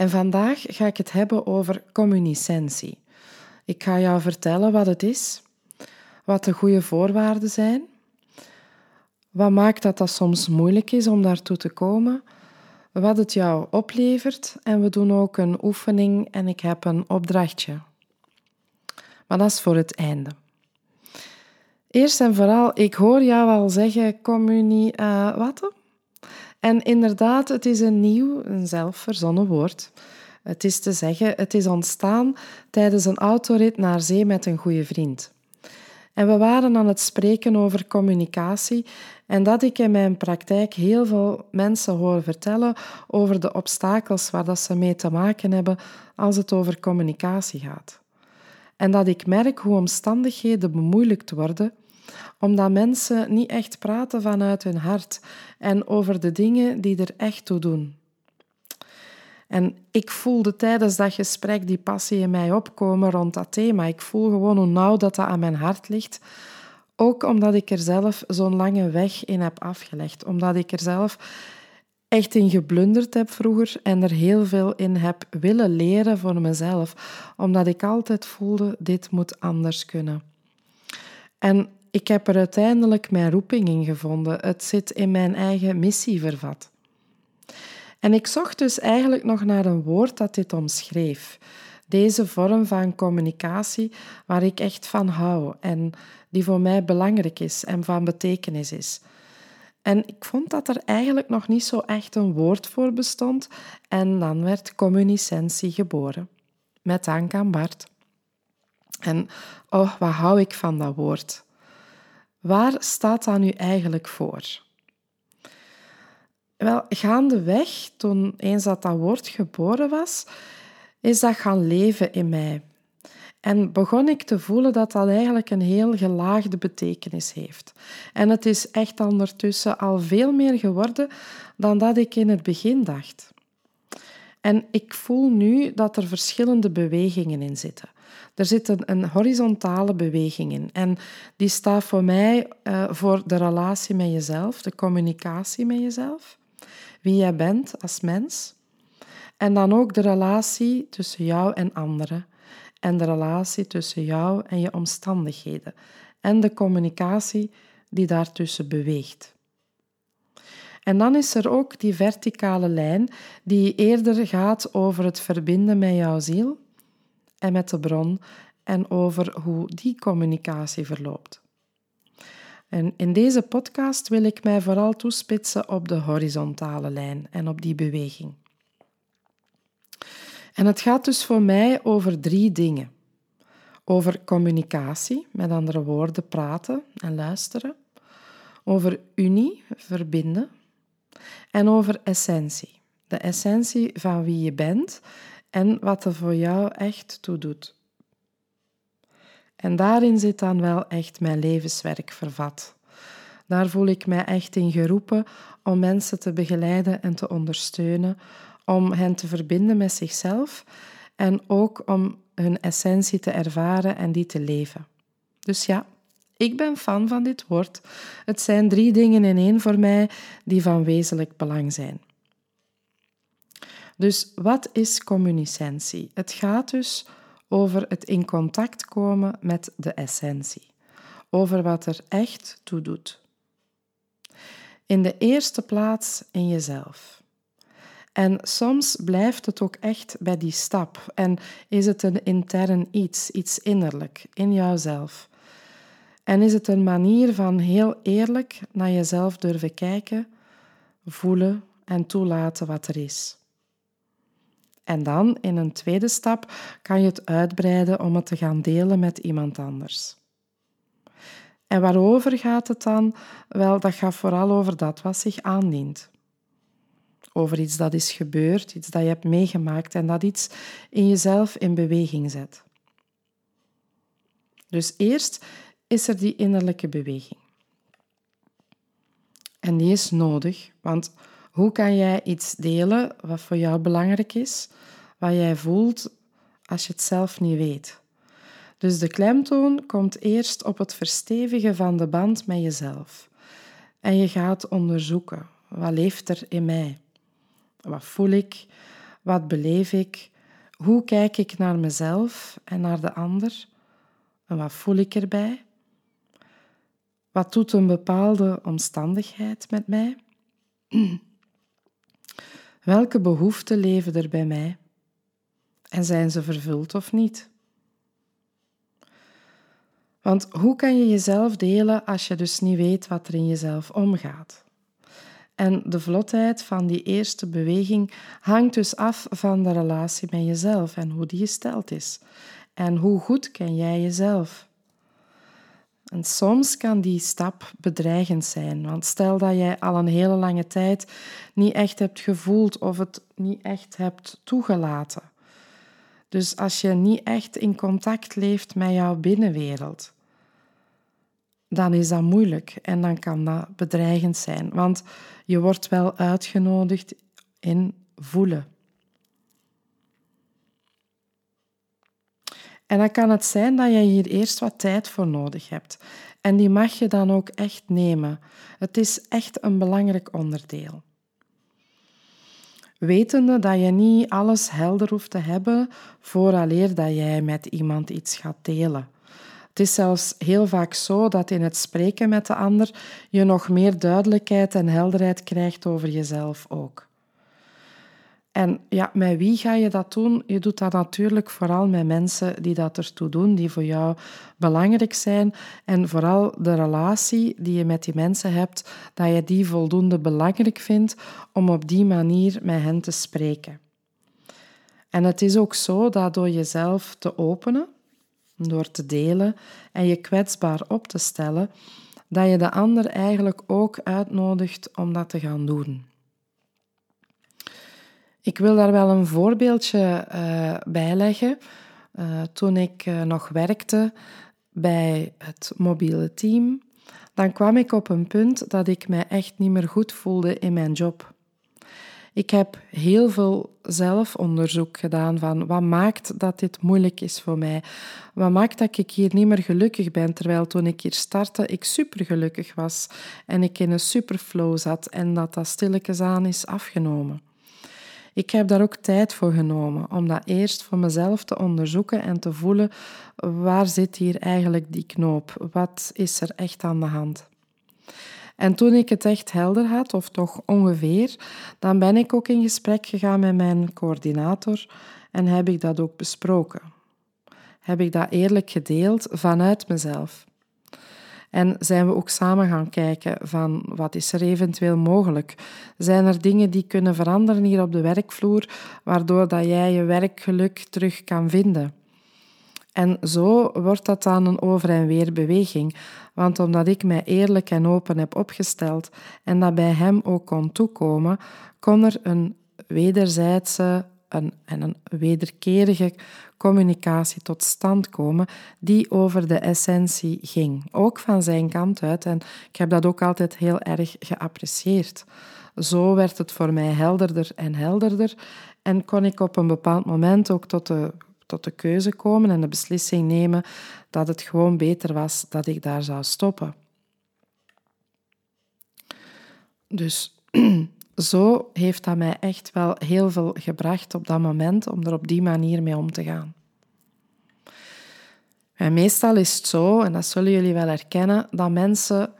En vandaag ga ik het hebben over communicentie. Ik ga jou vertellen wat het is, wat de goede voorwaarden zijn, wat maakt dat dat soms moeilijk is om daartoe te komen, wat het jou oplevert en we doen ook een oefening en ik heb een opdrachtje. Maar dat is voor het einde. Eerst en vooral, ik hoor jou al zeggen communie... Uh, wat? En inderdaad, het is een nieuw, een zelfverzonnen woord. Het is te zeggen, het is ontstaan tijdens een autorit naar zee met een goede vriend. En we waren aan het spreken over communicatie en dat ik in mijn praktijk heel veel mensen hoor vertellen over de obstakels waar dat ze mee te maken hebben als het over communicatie gaat. En dat ik merk hoe omstandigheden bemoeilijkt worden omdat mensen niet echt praten vanuit hun hart en over de dingen die er echt toe doen. En ik voelde tijdens dat gesprek die passie in mij opkomen rond dat thema. Ik voel gewoon hoe nauw dat, dat aan mijn hart ligt. Ook omdat ik er zelf zo'n lange weg in heb afgelegd. Omdat ik er zelf echt in geblunderd heb vroeger en er heel veel in heb willen leren voor mezelf. Omdat ik altijd voelde, dit moet anders kunnen. En ik heb er uiteindelijk mijn roeping in gevonden. Het zit in mijn eigen missie vervat. En ik zocht dus eigenlijk nog naar een woord dat dit omschreef. Deze vorm van communicatie waar ik echt van hou en die voor mij belangrijk is en van betekenis is. En ik vond dat er eigenlijk nog niet zo echt een woord voor bestond en dan werd communicentie geboren. Met dank aan Bart. En oh, wat hou ik van dat woord. Waar staat dat nu eigenlijk voor? Wel, gaandeweg, toen eens dat dat woord geboren was, is dat gaan leven in mij. En begon ik te voelen dat dat eigenlijk een heel gelaagde betekenis heeft. En het is echt ondertussen al veel meer geworden dan dat ik in het begin dacht. En ik voel nu dat er verschillende bewegingen in zitten. Er zit een, een horizontale beweging in. En die staat voor mij uh, voor de relatie met jezelf, de communicatie met jezelf, wie jij bent als mens. En dan ook de relatie tussen jou en anderen. En de relatie tussen jou en je omstandigheden. En de communicatie die daartussen beweegt. En dan is er ook die verticale lijn die eerder gaat over het verbinden met jouw ziel en met de bron en over hoe die communicatie verloopt. En in deze podcast wil ik mij vooral toespitsen op de horizontale lijn en op die beweging. En het gaat dus voor mij over drie dingen. Over communicatie, met andere woorden praten en luisteren. Over unie, verbinden. En over essentie, de essentie van wie je bent en wat er voor jou echt toe doet. En daarin zit dan wel echt mijn levenswerk vervat. Daar voel ik mij echt in geroepen om mensen te begeleiden en te ondersteunen, om hen te verbinden met zichzelf en ook om hun essentie te ervaren en die te leven. Dus ja, ik ben fan van dit woord. Het zijn drie dingen in één voor mij die van wezenlijk belang zijn. Dus wat is communicentie? Het gaat dus over het in contact komen met de essentie, over wat er echt toe doet. In de eerste plaats in jezelf. En soms blijft het ook echt bij die stap en is het een intern iets, iets innerlijk in jouzelf. En is het een manier van heel eerlijk naar jezelf durven kijken, voelen en toelaten wat er is. En dan, in een tweede stap, kan je het uitbreiden om het te gaan delen met iemand anders. En waarover gaat het dan? Wel, dat gaat vooral over dat wat zich aandient. over iets dat is gebeurd, iets dat je hebt meegemaakt en dat iets in jezelf in beweging zet. Dus eerst is er die innerlijke beweging. En die is nodig, want hoe kan jij iets delen wat voor jou belangrijk is, wat jij voelt als je het zelf niet weet? Dus de klemtoon komt eerst op het verstevigen van de band met jezelf. En je gaat onderzoeken, wat leeft er in mij? Wat voel ik? Wat beleef ik? Hoe kijk ik naar mezelf en naar de ander? En wat voel ik erbij? Wat doet een bepaalde omstandigheid met mij? Welke behoeften leven er bij mij? En zijn ze vervuld of niet? Want hoe kan je jezelf delen als je dus niet weet wat er in jezelf omgaat? En de vlotheid van die eerste beweging hangt dus af van de relatie met jezelf en hoe die gesteld is. En hoe goed ken jij jezelf? En soms kan die stap bedreigend zijn, want stel dat jij al een hele lange tijd niet echt hebt gevoeld of het niet echt hebt toegelaten. Dus als je niet echt in contact leeft met jouw binnenwereld, dan is dat moeilijk en dan kan dat bedreigend zijn, want je wordt wel uitgenodigd in voelen. En dan kan het zijn dat je hier eerst wat tijd voor nodig hebt. En die mag je dan ook echt nemen. Het is echt een belangrijk onderdeel. Wetende dat je niet alles helder hoeft te hebben vooraleer dat jij met iemand iets gaat delen. Het is zelfs heel vaak zo dat in het spreken met de ander je nog meer duidelijkheid en helderheid krijgt over jezelf ook. En ja, met wie ga je dat doen? Je doet dat natuurlijk vooral met mensen die dat ertoe doen, die voor jou belangrijk zijn. En vooral de relatie die je met die mensen hebt, dat je die voldoende belangrijk vindt om op die manier met hen te spreken. En het is ook zo dat door jezelf te openen, door te delen en je kwetsbaar op te stellen, dat je de ander eigenlijk ook uitnodigt om dat te gaan doen. Ik wil daar wel een voorbeeldje uh, bij leggen. Uh, toen ik uh, nog werkte bij het mobiele team, dan kwam ik op een punt dat ik mij echt niet meer goed voelde in mijn job. Ik heb heel veel zelfonderzoek gedaan van wat maakt dat dit moeilijk is voor mij. Wat maakt dat ik hier niet meer gelukkig ben, terwijl toen ik hier startte ik super gelukkig was en ik in een superflow zat en dat dat stilletjes aan is afgenomen. Ik heb daar ook tijd voor genomen om dat eerst voor mezelf te onderzoeken en te voelen waar zit hier eigenlijk die knoop? Wat is er echt aan de hand? En toen ik het echt helder had, of toch ongeveer, dan ben ik ook in gesprek gegaan met mijn coördinator en heb ik dat ook besproken. Heb ik dat eerlijk gedeeld vanuit mezelf. En zijn we ook samen gaan kijken van wat is er eventueel mogelijk? Zijn er dingen die kunnen veranderen hier op de werkvloer, waardoor dat jij je werkgeluk terug kan vinden? En zo wordt dat dan een over- en weer beweging. Want omdat ik mij eerlijk en open heb opgesteld en dat bij hem ook kon toekomen, kon er een wederzijdse en een wederkerige communicatie tot stand komen die over de essentie ging. Ook van zijn kant uit. En ik heb dat ook altijd heel erg geapprecieerd. Zo werd het voor mij helderder en helderder en kon ik op een bepaald moment ook tot de, tot de keuze komen en de beslissing nemen dat het gewoon beter was dat ik daar zou stoppen. Dus zo heeft dat mij echt wel heel veel gebracht op dat moment om er op die manier mee om te gaan. En meestal is het zo, en dat zullen jullie wel herkennen, dat mensen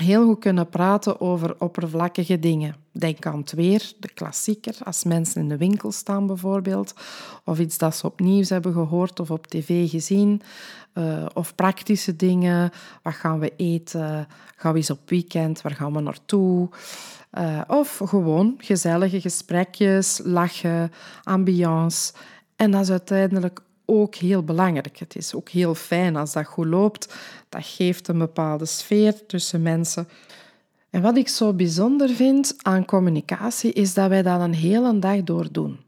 heel goed kunnen praten over oppervlakkige dingen. Denk aan het weer, de klassieker, als mensen in de winkel staan bijvoorbeeld, of iets dat ze op nieuws hebben gehoord of op tv gezien, uh, of praktische dingen. Wat gaan we eten? Gaan we eens op weekend? Waar gaan we naartoe? Uh, of gewoon gezellige gesprekjes, lachen, ambiance. En dat is uiteindelijk ook heel belangrijk. Het is ook heel fijn als dat goed loopt. Dat geeft een bepaalde sfeer tussen mensen. En wat ik zo bijzonder vind aan communicatie is dat wij dat een hele dag door doen.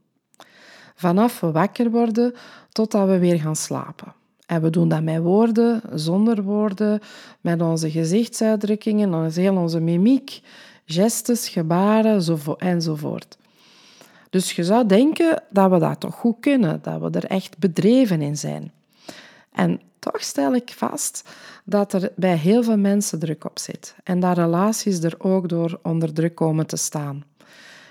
Vanaf we wakker worden totdat we weer gaan slapen. En we doen dat met woorden, zonder woorden, met onze gezichtsuitdrukkingen, heel onze mimiek, gestes, gebaren enzovoort. Dus je zou denken dat we dat toch goed kunnen, dat we er echt bedreven in zijn. En toch stel ik vast dat er bij heel veel mensen druk op zit en dat relaties er ook door onder druk komen te staan.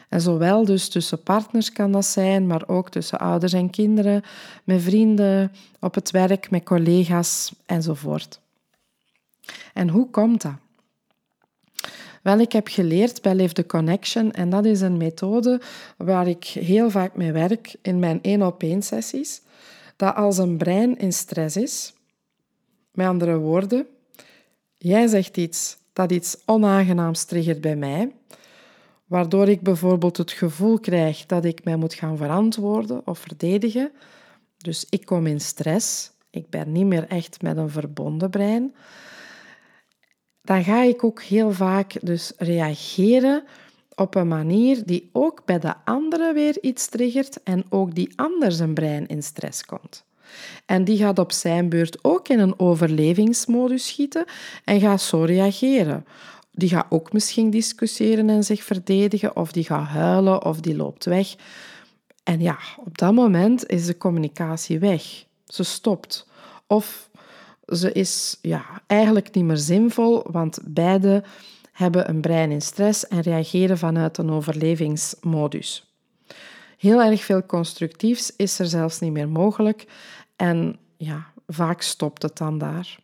En zowel dus tussen partners kan dat zijn, maar ook tussen ouders en kinderen, met vrienden, op het werk, met collega's enzovoort. En hoe komt dat? Wel, ik heb geleerd bij Live the Connection en dat is een methode waar ik heel vaak mee werk in mijn één op één sessies. Dat als een brein in stress is, met andere woorden, jij zegt iets dat iets onaangenaams triggert bij mij, waardoor ik bijvoorbeeld het gevoel krijg dat ik mij moet gaan verantwoorden of verdedigen. Dus ik kom in stress, ik ben niet meer echt met een verbonden brein. Dan ga ik ook heel vaak dus reageren op een manier die ook bij de andere weer iets triggert en ook die ander zijn brein in stress komt. En die gaat op zijn beurt ook in een overlevingsmodus schieten en gaat zo reageren. Die gaat ook misschien discussiëren en zich verdedigen, of die gaat huilen of die loopt weg. En ja, op dat moment is de communicatie weg. Ze stopt. Of ze is ja, eigenlijk niet meer zinvol, want beide hebben een brein in stress en reageren vanuit een overlevingsmodus. Heel erg veel constructiefs is er zelfs niet meer mogelijk en ja, vaak stopt het dan daar.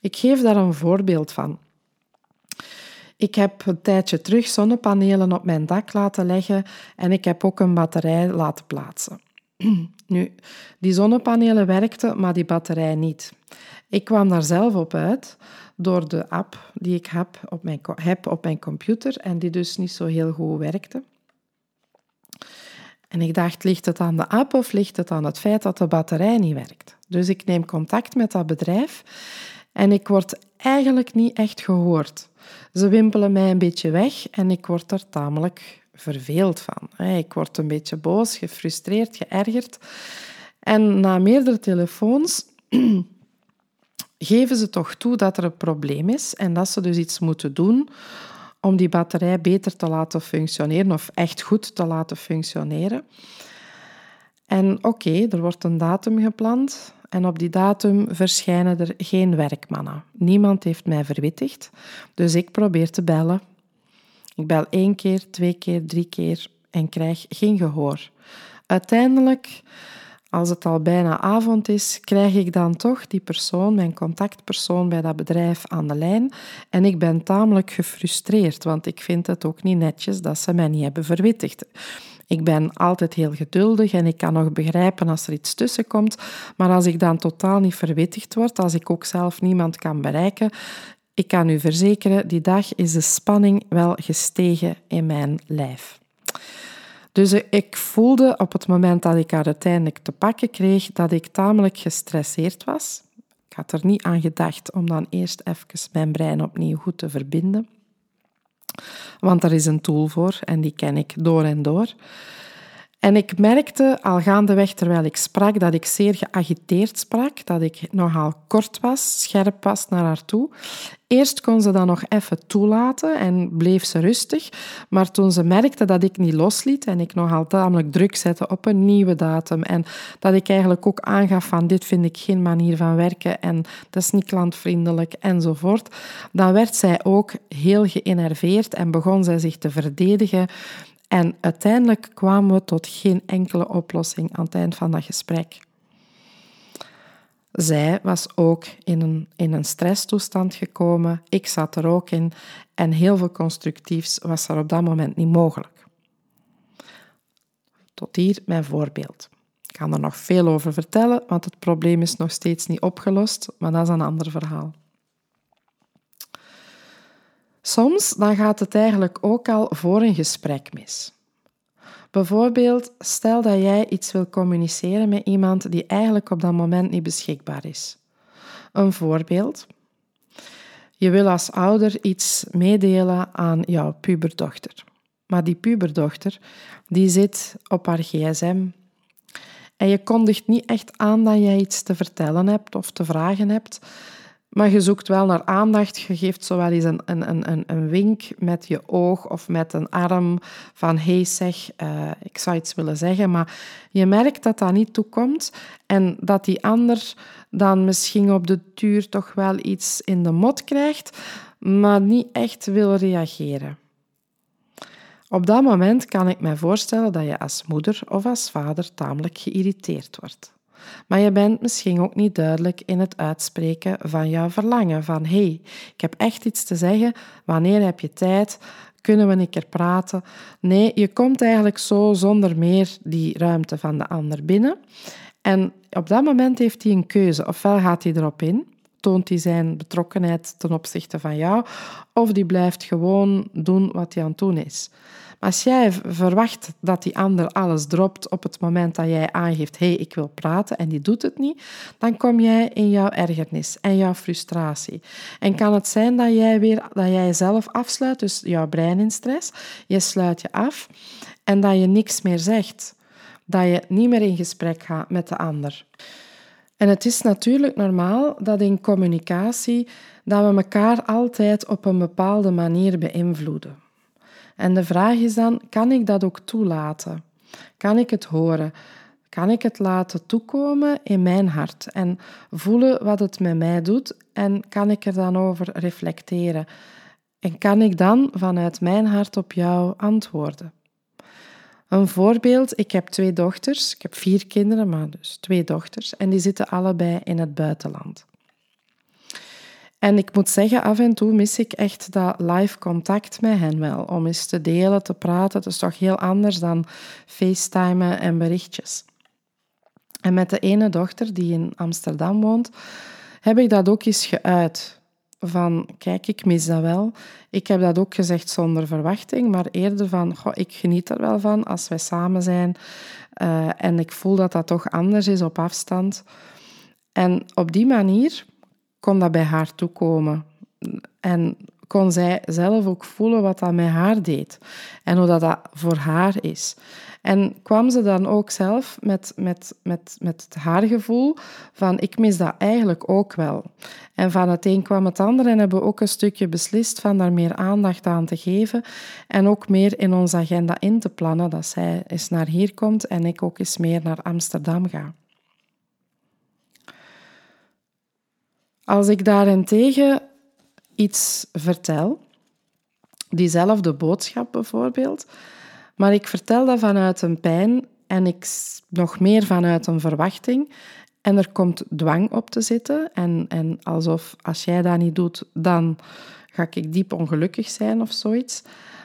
Ik geef daar een voorbeeld van. Ik heb een tijdje terug zonnepanelen op mijn dak laten leggen en ik heb ook een batterij laten plaatsen. Nu, die zonnepanelen werkten, maar die batterij niet. Ik kwam daar zelf op uit door de app die ik heb op mijn, heb op mijn computer en die dus niet zo heel goed werkte. En ik dacht, ligt het aan de app of ligt het aan het feit dat de batterij niet werkt? Dus ik neem contact met dat bedrijf en ik word eigenlijk niet echt gehoord. Ze wimpelen mij een beetje weg en ik word er tamelijk verveeld van. Ik word een beetje boos, gefrustreerd, geërgerd. En na meerdere telefoons geven ze toch toe dat er een probleem is en dat ze dus iets moeten doen om die batterij beter te laten functioneren of echt goed te laten functioneren. En oké, er wordt een datum gepland en op die datum verschijnen er geen werkmannen. Niemand heeft mij verwittigd, dus ik probeer te bellen. Ik bel één keer, twee keer, drie keer en krijg geen gehoor. Uiteindelijk als het al bijna avond is, krijg ik dan toch die persoon, mijn contactpersoon bij dat bedrijf aan de lijn. En ik ben tamelijk gefrustreerd, want ik vind het ook niet netjes dat ze mij niet hebben verwittigd. Ik ben altijd heel geduldig en ik kan nog begrijpen als er iets tussen komt. Maar als ik dan totaal niet verwittigd word, als ik ook zelf niemand kan bereiken, ik kan u verzekeren, die dag is de spanning wel gestegen in mijn lijf. Dus ik voelde op het moment dat ik haar uiteindelijk te pakken kreeg, dat ik tamelijk gestresseerd was. Ik had er niet aan gedacht om dan eerst even mijn brein opnieuw goed te verbinden. Want er is een tool voor en die ken ik door en door. En ik merkte al gaandeweg terwijl ik sprak dat ik zeer geagiteerd sprak, dat ik nogal kort was, scherp was naar haar toe. Eerst kon ze dat nog even toelaten en bleef ze rustig, maar toen ze merkte dat ik niet losliet en ik nogal tamelijk druk zette op een nieuwe datum en dat ik eigenlijk ook aangaf van dit vind ik geen manier van werken en dat is niet klantvriendelijk enzovoort, dan werd zij ook heel geënerveerd en begon zij zich te verdedigen en uiteindelijk kwamen we tot geen enkele oplossing aan het eind van dat gesprek. Zij was ook in een, in een stresstoestand gekomen. Ik zat er ook in. En heel veel constructiefs was er op dat moment niet mogelijk. Tot hier mijn voorbeeld. Ik kan er nog veel over vertellen, want het probleem is nog steeds niet opgelost, maar dat is een ander verhaal. Soms dan gaat het eigenlijk ook al voor een gesprek mis. Bijvoorbeeld, stel dat jij iets wil communiceren met iemand die eigenlijk op dat moment niet beschikbaar is. Een voorbeeld. Je wil als ouder iets meedelen aan jouw puberdochter. Maar die puberdochter, die zit op haar gsm. En je kondigt niet echt aan dat jij iets te vertellen hebt of te vragen hebt. Maar je zoekt wel naar aandacht. Je geeft zowel eens een, een, een, een wink met je oog of met een arm van hey zeg, uh, ik zou iets willen zeggen. Maar je merkt dat dat niet toekomt en dat die ander dan misschien op de duur toch wel iets in de mot krijgt, maar niet echt wil reageren. Op dat moment kan ik me voorstellen dat je als moeder of als vader tamelijk geïrriteerd wordt. Maar je bent misschien ook niet duidelijk in het uitspreken van jouw verlangen. Van hé, hey, ik heb echt iets te zeggen. Wanneer heb je tijd? Kunnen we een keer praten? Nee, je komt eigenlijk zo zonder meer die ruimte van de ander binnen. En op dat moment heeft hij een keuze. Ofwel gaat hij erop in, toont hij zijn betrokkenheid ten opzichte van jou, of die blijft gewoon doen wat hij aan het doen is. Als jij verwacht dat die ander alles dropt op het moment dat jij aangeeft, hé, hey, ik wil praten en die doet het niet, dan kom jij in jouw ergernis en jouw frustratie. En kan het zijn dat jij, weer, dat jij jezelf afsluit, dus jouw brein in stress, je sluit je af en dat je niks meer zegt. Dat je niet meer in gesprek gaat met de ander. En het is natuurlijk normaal dat in communicatie dat we elkaar altijd op een bepaalde manier beïnvloeden. En de vraag is dan, kan ik dat ook toelaten? Kan ik het horen? Kan ik het laten toekomen in mijn hart en voelen wat het met mij doet en kan ik er dan over reflecteren? En kan ik dan vanuit mijn hart op jou antwoorden? Een voorbeeld, ik heb twee dochters, ik heb vier kinderen, maar dus twee dochters, en die zitten allebei in het buitenland. En ik moet zeggen, af en toe mis ik echt dat live contact met hen wel. Om eens te delen, te praten. Het is toch heel anders dan facetimen en berichtjes. En met de ene dochter die in Amsterdam woont, heb ik dat ook eens geuit. Van, kijk, ik mis dat wel. Ik heb dat ook gezegd zonder verwachting, maar eerder van, goh, ik geniet er wel van als wij samen zijn. Uh, en ik voel dat dat toch anders is op afstand. En op die manier kon dat bij haar toekomen. En kon zij zelf ook voelen wat dat met haar deed en hoe dat, dat voor haar is. En kwam ze dan ook zelf met, met, met, met haar gevoel van ik mis dat eigenlijk ook wel. En van het een kwam het ander en hebben we ook een stukje beslist van daar meer aandacht aan te geven en ook meer in onze agenda in te plannen dat zij eens naar hier komt en ik ook eens meer naar Amsterdam ga. Als ik daarentegen iets vertel, diezelfde boodschap bijvoorbeeld, maar ik vertel dat vanuit een pijn en ik nog meer vanuit een verwachting en er komt dwang op te zitten en, en alsof als jij dat niet doet, dan ga ik diep ongelukkig zijn of zoiets,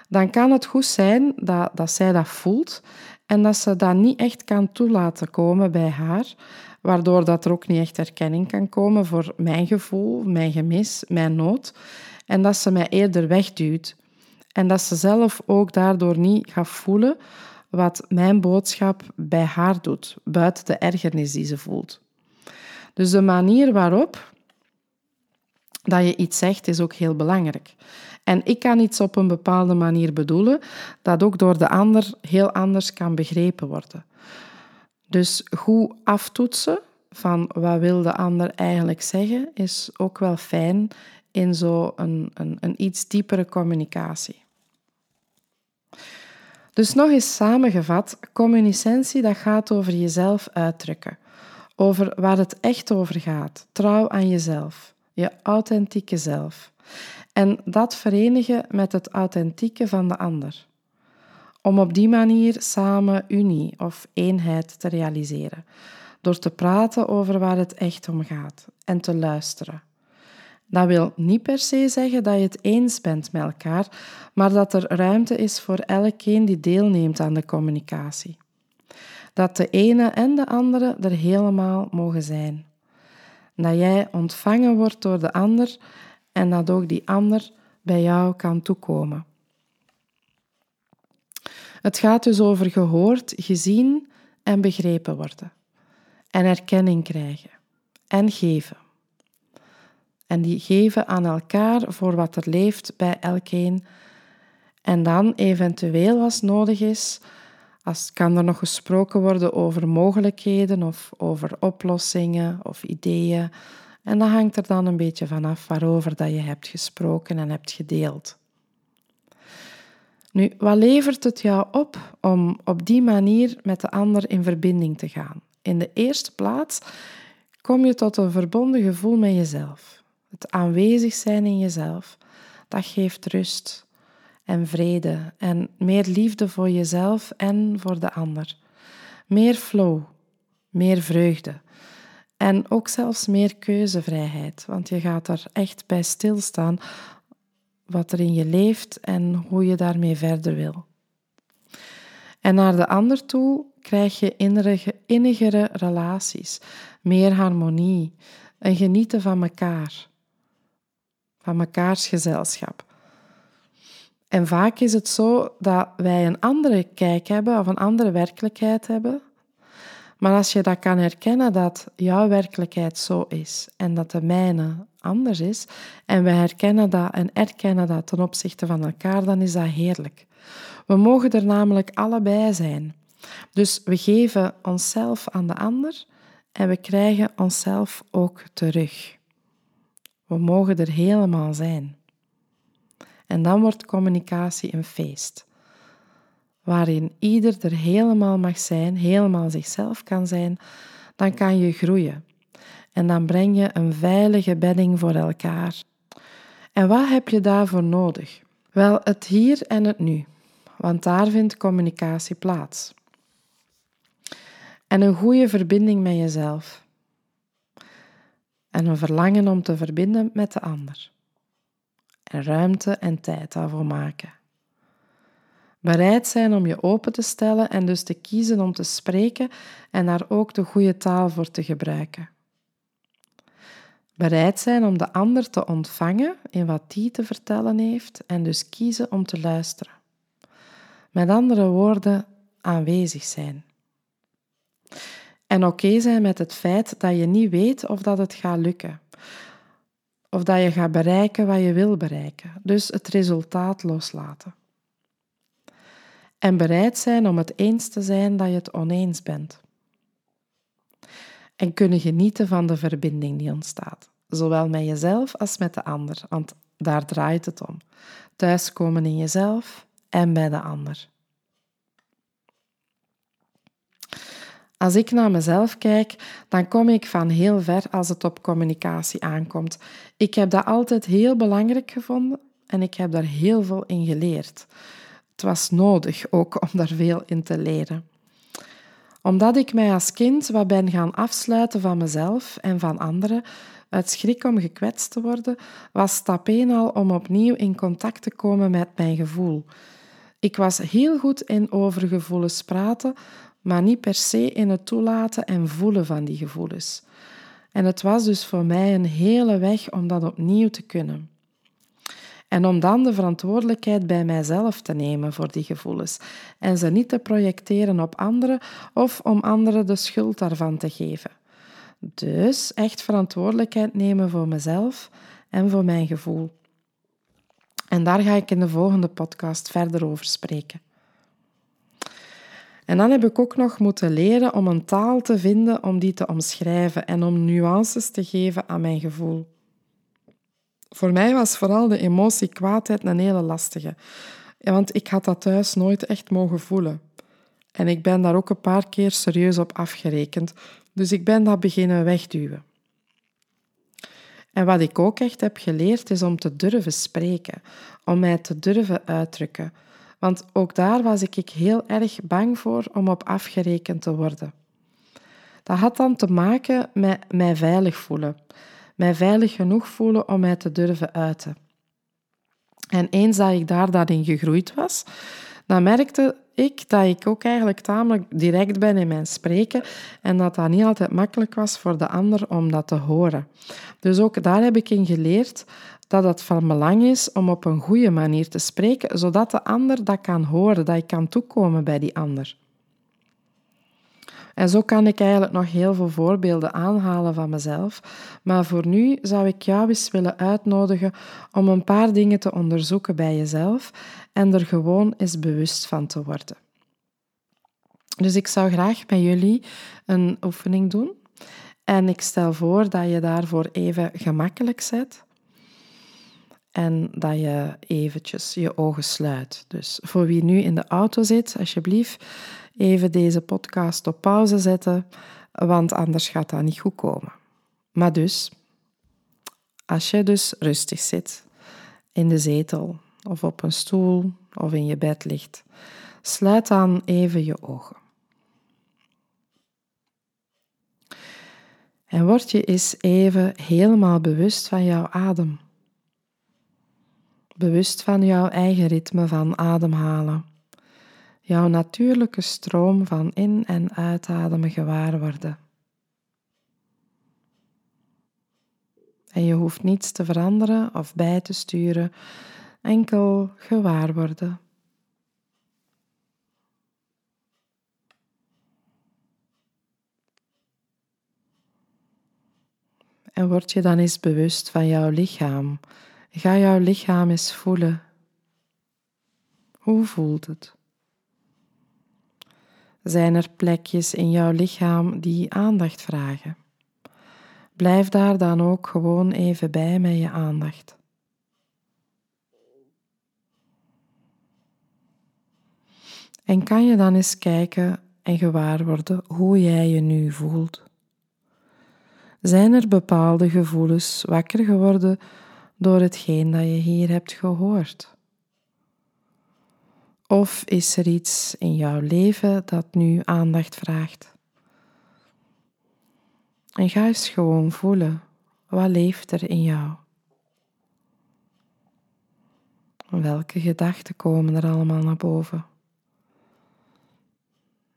dan kan het goed zijn dat, dat zij dat voelt en dat ze dat niet echt kan toelaten komen bij haar, waardoor dat er ook niet echt erkenning kan komen voor mijn gevoel, mijn gemis, mijn nood. En dat ze mij eerder wegduwt. En dat ze zelf ook daardoor niet gaat voelen wat mijn boodschap bij haar doet, buiten de ergernis die ze voelt. Dus de manier waarop dat je iets zegt is ook heel belangrijk. En ik kan iets op een bepaalde manier bedoelen dat ook door de ander heel anders kan begrepen worden. Dus goed aftoetsen van wat wil de ander eigenlijk zeggen, is ook wel fijn in zo'n een, een, een iets diepere communicatie. Dus nog eens samengevat, communicentie dat gaat over jezelf uitdrukken, over waar het echt over gaat, trouw aan jezelf, je authentieke zelf. En dat verenigen met het authentieke van de ander om op die manier samen unie of eenheid te realiseren, door te praten over waar het echt om gaat en te luisteren. Dat wil niet per se zeggen dat je het eens bent met elkaar, maar dat er ruimte is voor elkeen die deelneemt aan de communicatie. Dat de ene en de andere er helemaal mogen zijn. Dat jij ontvangen wordt door de ander en dat ook die ander bij jou kan toekomen. Het gaat dus over gehoord, gezien en begrepen worden. En erkenning krijgen en geven. En die geven aan elkaar voor wat er leeft bij elkeen. En dan eventueel als nodig is, als kan er nog gesproken worden over mogelijkheden of over oplossingen of ideeën. En dat hangt er dan een beetje vanaf waarover dat je hebt gesproken en hebt gedeeld. Nu, wat levert het jou op om op die manier met de ander in verbinding te gaan? In de eerste plaats kom je tot een verbonden gevoel met jezelf. Het aanwezig zijn in jezelf, dat geeft rust en vrede en meer liefde voor jezelf en voor de ander. Meer flow, meer vreugde en ook zelfs meer keuzevrijheid, want je gaat er echt bij stilstaan wat er in je leeft en hoe je daarmee verder wil. En naar de ander toe krijg je innige, innigere relaties, meer harmonie, en genieten van elkaar, van mekaars gezelschap. En vaak is het zo dat wij een andere kijk hebben of een andere werkelijkheid hebben. Maar als je dat kan herkennen dat jouw werkelijkheid zo is en dat de mijne anders is, en we herkennen dat en erkennen dat ten opzichte van elkaar, dan is dat heerlijk. We mogen er namelijk allebei zijn. Dus we geven onszelf aan de ander en we krijgen onszelf ook terug. We mogen er helemaal zijn. En dan wordt communicatie een feest, waarin ieder er helemaal mag zijn, helemaal zichzelf kan zijn, dan kan je groeien. En dan breng je een veilige bedding voor elkaar. En wat heb je daarvoor nodig? Wel, het hier en het nu, want daar vindt communicatie plaats. En een goede verbinding met jezelf. En een verlangen om te verbinden met de ander en ruimte en tijd daarvoor maken. Bereid zijn om je open te stellen en dus te kiezen om te spreken en daar ook de goede taal voor te gebruiken. Bereid zijn om de ander te ontvangen in wat die te vertellen heeft en dus kiezen om te luisteren. Met andere woorden, aanwezig zijn. En oké zijn met het feit dat je niet weet of dat het gaat lukken of dat je gaat bereiken wat je wil bereiken. Dus het resultaat loslaten. En bereid zijn om het eens te zijn dat je het oneens bent. En kunnen genieten van de verbinding die ontstaat, zowel met jezelf als met de ander, want daar draait het om. Thuiskomen in jezelf en bij de ander. Als ik naar mezelf kijk, dan kom ik van heel ver als het op communicatie aankomt. Ik heb dat altijd heel belangrijk gevonden en ik heb daar heel veel in geleerd. Het was nodig ook om daar veel in te leren. Omdat ik mij als kind wat ben gaan afsluiten van mezelf en van anderen, uit schrik om gekwetst te worden, was stap 1 al om opnieuw in contact te komen met mijn gevoel. Ik was heel goed in over gevoelens praten, maar niet per se in het toelaten en voelen van die gevoelens. En het was dus voor mij een hele weg om dat opnieuw te kunnen. En om dan de verantwoordelijkheid bij mijzelf te nemen voor die gevoelens en ze niet te projecteren op anderen of om anderen de schuld daarvan te geven. Dus echt verantwoordelijkheid nemen voor mezelf en voor mijn gevoel. En daar ga ik in de volgende podcast verder over spreken. En dan heb ik ook nog moeten leren om een taal te vinden om die te omschrijven en om nuances te geven aan mijn gevoel. Voor mij was vooral de emotie kwaadheid een hele lastige, want ik had dat thuis nooit echt mogen voelen. En ik ben daar ook een paar keer serieus op afgerekend, dus ik ben dat beginnen wegduwen. En wat ik ook echt heb geleerd is om te durven spreken, om mij te durven uitdrukken, want ook daar was ik heel erg bang voor om op afgerekend te worden. Dat had dan te maken met mij veilig voelen. Mij veilig genoeg voelen om mij te durven uiten. En eens dat ik daar daarin gegroeid was, dan merkte ik dat ik ook eigenlijk tamelijk direct ben in mijn spreken en dat dat niet altijd makkelijk was voor de ander om dat te horen. Dus ook daar heb ik in geleerd dat het van belang is om op een goede manier te spreken, zodat de ander dat kan horen, dat ik kan toekomen bij die ander. En zo kan ik eigenlijk nog heel veel voorbeelden aanhalen van mezelf. Maar voor nu zou ik jou eens willen uitnodigen om een paar dingen te onderzoeken bij jezelf en er gewoon eens bewust van te worden. Dus ik zou graag met jullie een oefening doen. En ik stel voor dat je daarvoor even gemakkelijk zet. En dat je eventjes je ogen sluit. Dus voor wie nu in de auto zit, alsjeblieft, even deze podcast op pauze zetten, want anders gaat dat niet goed komen. Maar dus, als je dus rustig zit in de zetel of op een stoel of in je bed ligt, sluit dan even je ogen. En word je eens even helemaal bewust van jouw adem. Bewust van jouw eigen ritme van ademhalen. Jouw natuurlijke stroom van in- en uitademen gewaar worden. En je hoeft niets te veranderen of bij te sturen, enkel gewaar worden. En word je dan eens bewust van jouw lichaam. Ga jouw lichaam eens voelen. Hoe voelt het? Zijn er plekjes in jouw lichaam die aandacht vragen? Blijf daar dan ook gewoon even bij met je aandacht. En kan je dan eens kijken en gewaar worden hoe jij je nu voelt? Zijn er bepaalde gevoelens wakker geworden door hetgeen dat je hier hebt gehoord? Of is er iets in jouw leven dat nu aandacht vraagt? En ga eens gewoon voelen, wat leeft er in jou? Welke gedachten komen er allemaal naar boven?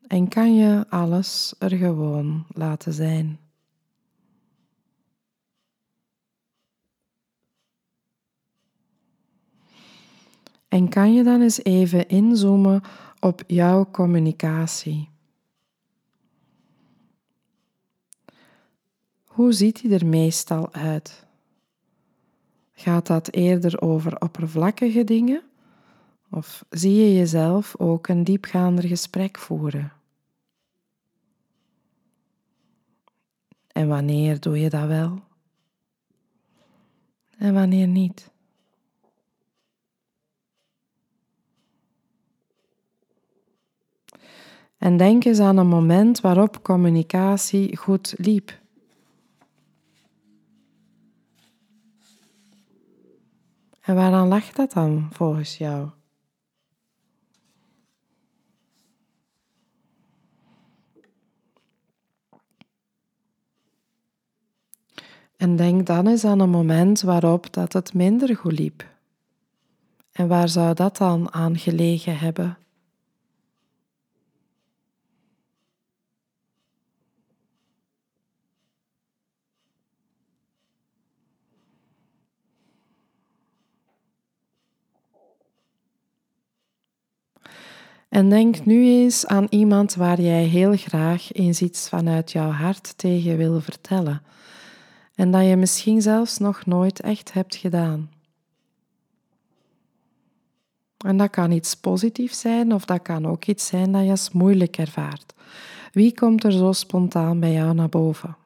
En kan je alles er gewoon laten zijn? En kan je dan eens even inzoomen op jouw communicatie? Hoe ziet die er meestal uit? Gaat dat eerder over oppervlakkige dingen? Of zie je jezelf ook een diepgaander gesprek voeren? En wanneer doe je dat wel? En wanneer niet? En denk eens aan een moment waarop communicatie goed liep. En waaraan lag dat dan volgens jou? En denk dan eens aan een moment waarop dat het minder goed liep. En waar zou dat dan aan gelegen hebben? En denk nu eens aan iemand waar jij heel graag eens iets vanuit jouw hart tegen wil vertellen en dat je misschien zelfs nog nooit echt hebt gedaan. En dat kan iets positiefs zijn of dat kan ook iets zijn dat je als moeilijk ervaart. Wie komt er zo spontaan bij jou naar boven?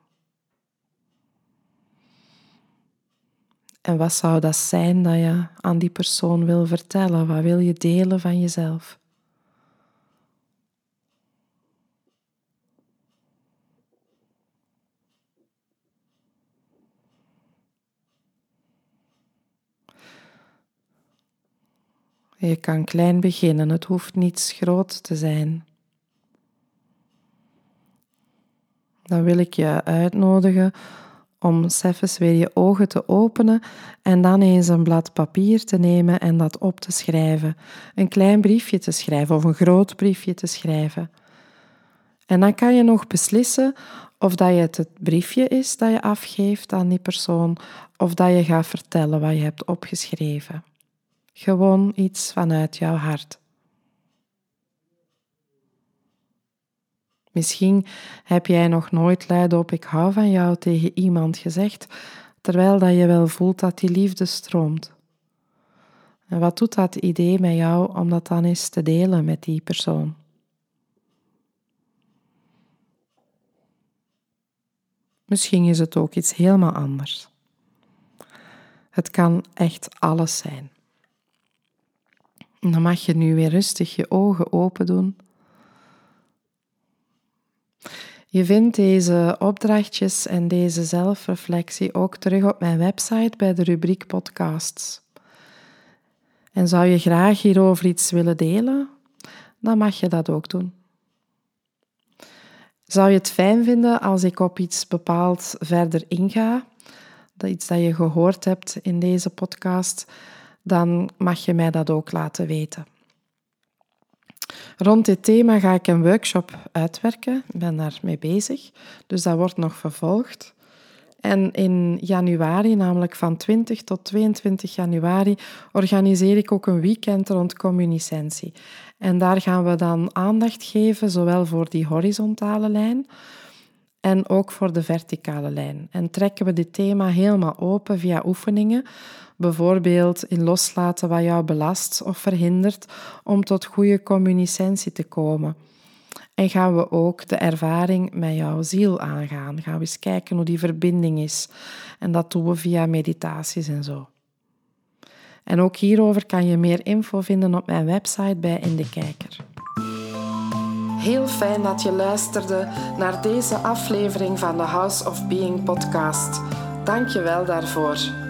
En wat zou dat zijn dat je aan die persoon wil vertellen? Wat wil je delen van jezelf? Je kan klein beginnen, het hoeft niets groot te zijn. Dan wil ik je uitnodigen om zelfs weer je ogen te openen en dan eens een blad papier te nemen en dat op te schrijven. Een klein briefje te schrijven of een groot briefje te schrijven. En dan kan je nog beslissen of dat je het, het briefje is dat je afgeeft aan die persoon of dat je gaat vertellen wat je hebt opgeschreven. Gewoon iets vanuit jouw hart. Misschien heb jij nog nooit luid op ik hou van jou tegen iemand gezegd, terwijl dat je wel voelt dat die liefde stroomt. En wat doet dat idee met jou om dat dan eens te delen met die persoon? Misschien is het ook iets helemaal anders. Het kan echt alles zijn. Dan mag je nu weer rustig je ogen open doen. Je vindt deze opdrachtjes en deze zelfreflectie ook terug op mijn website bij de rubriek podcasts. En zou je graag hierover iets willen delen, dan mag je dat ook doen. Zou je het fijn vinden als ik op iets bepaald verder inga, dat iets dat je gehoord hebt in deze podcast, dan mag je mij dat ook laten weten. Rond dit thema ga ik een workshop uitwerken. Ik ben daarmee bezig, dus dat wordt nog vervolgd. En in januari, namelijk van 20 tot 22 januari, organiseer ik ook een weekend rond communicentie. En daar gaan we dan aandacht geven, zowel voor die horizontale lijn en ook voor de verticale lijn. En trekken we dit thema helemaal open via oefeningen, bijvoorbeeld in loslaten wat jou belast of verhindert om tot goede communicentie te komen. En gaan we ook de ervaring met jouw ziel aangaan. Gaan we eens kijken hoe die verbinding is. En dat doen we via meditaties en zo. En ook hierover kan je meer info vinden op mijn website bij In de Kijker. Heel fijn dat je luisterde naar deze aflevering van de House of Being podcast. Dank je wel daarvoor.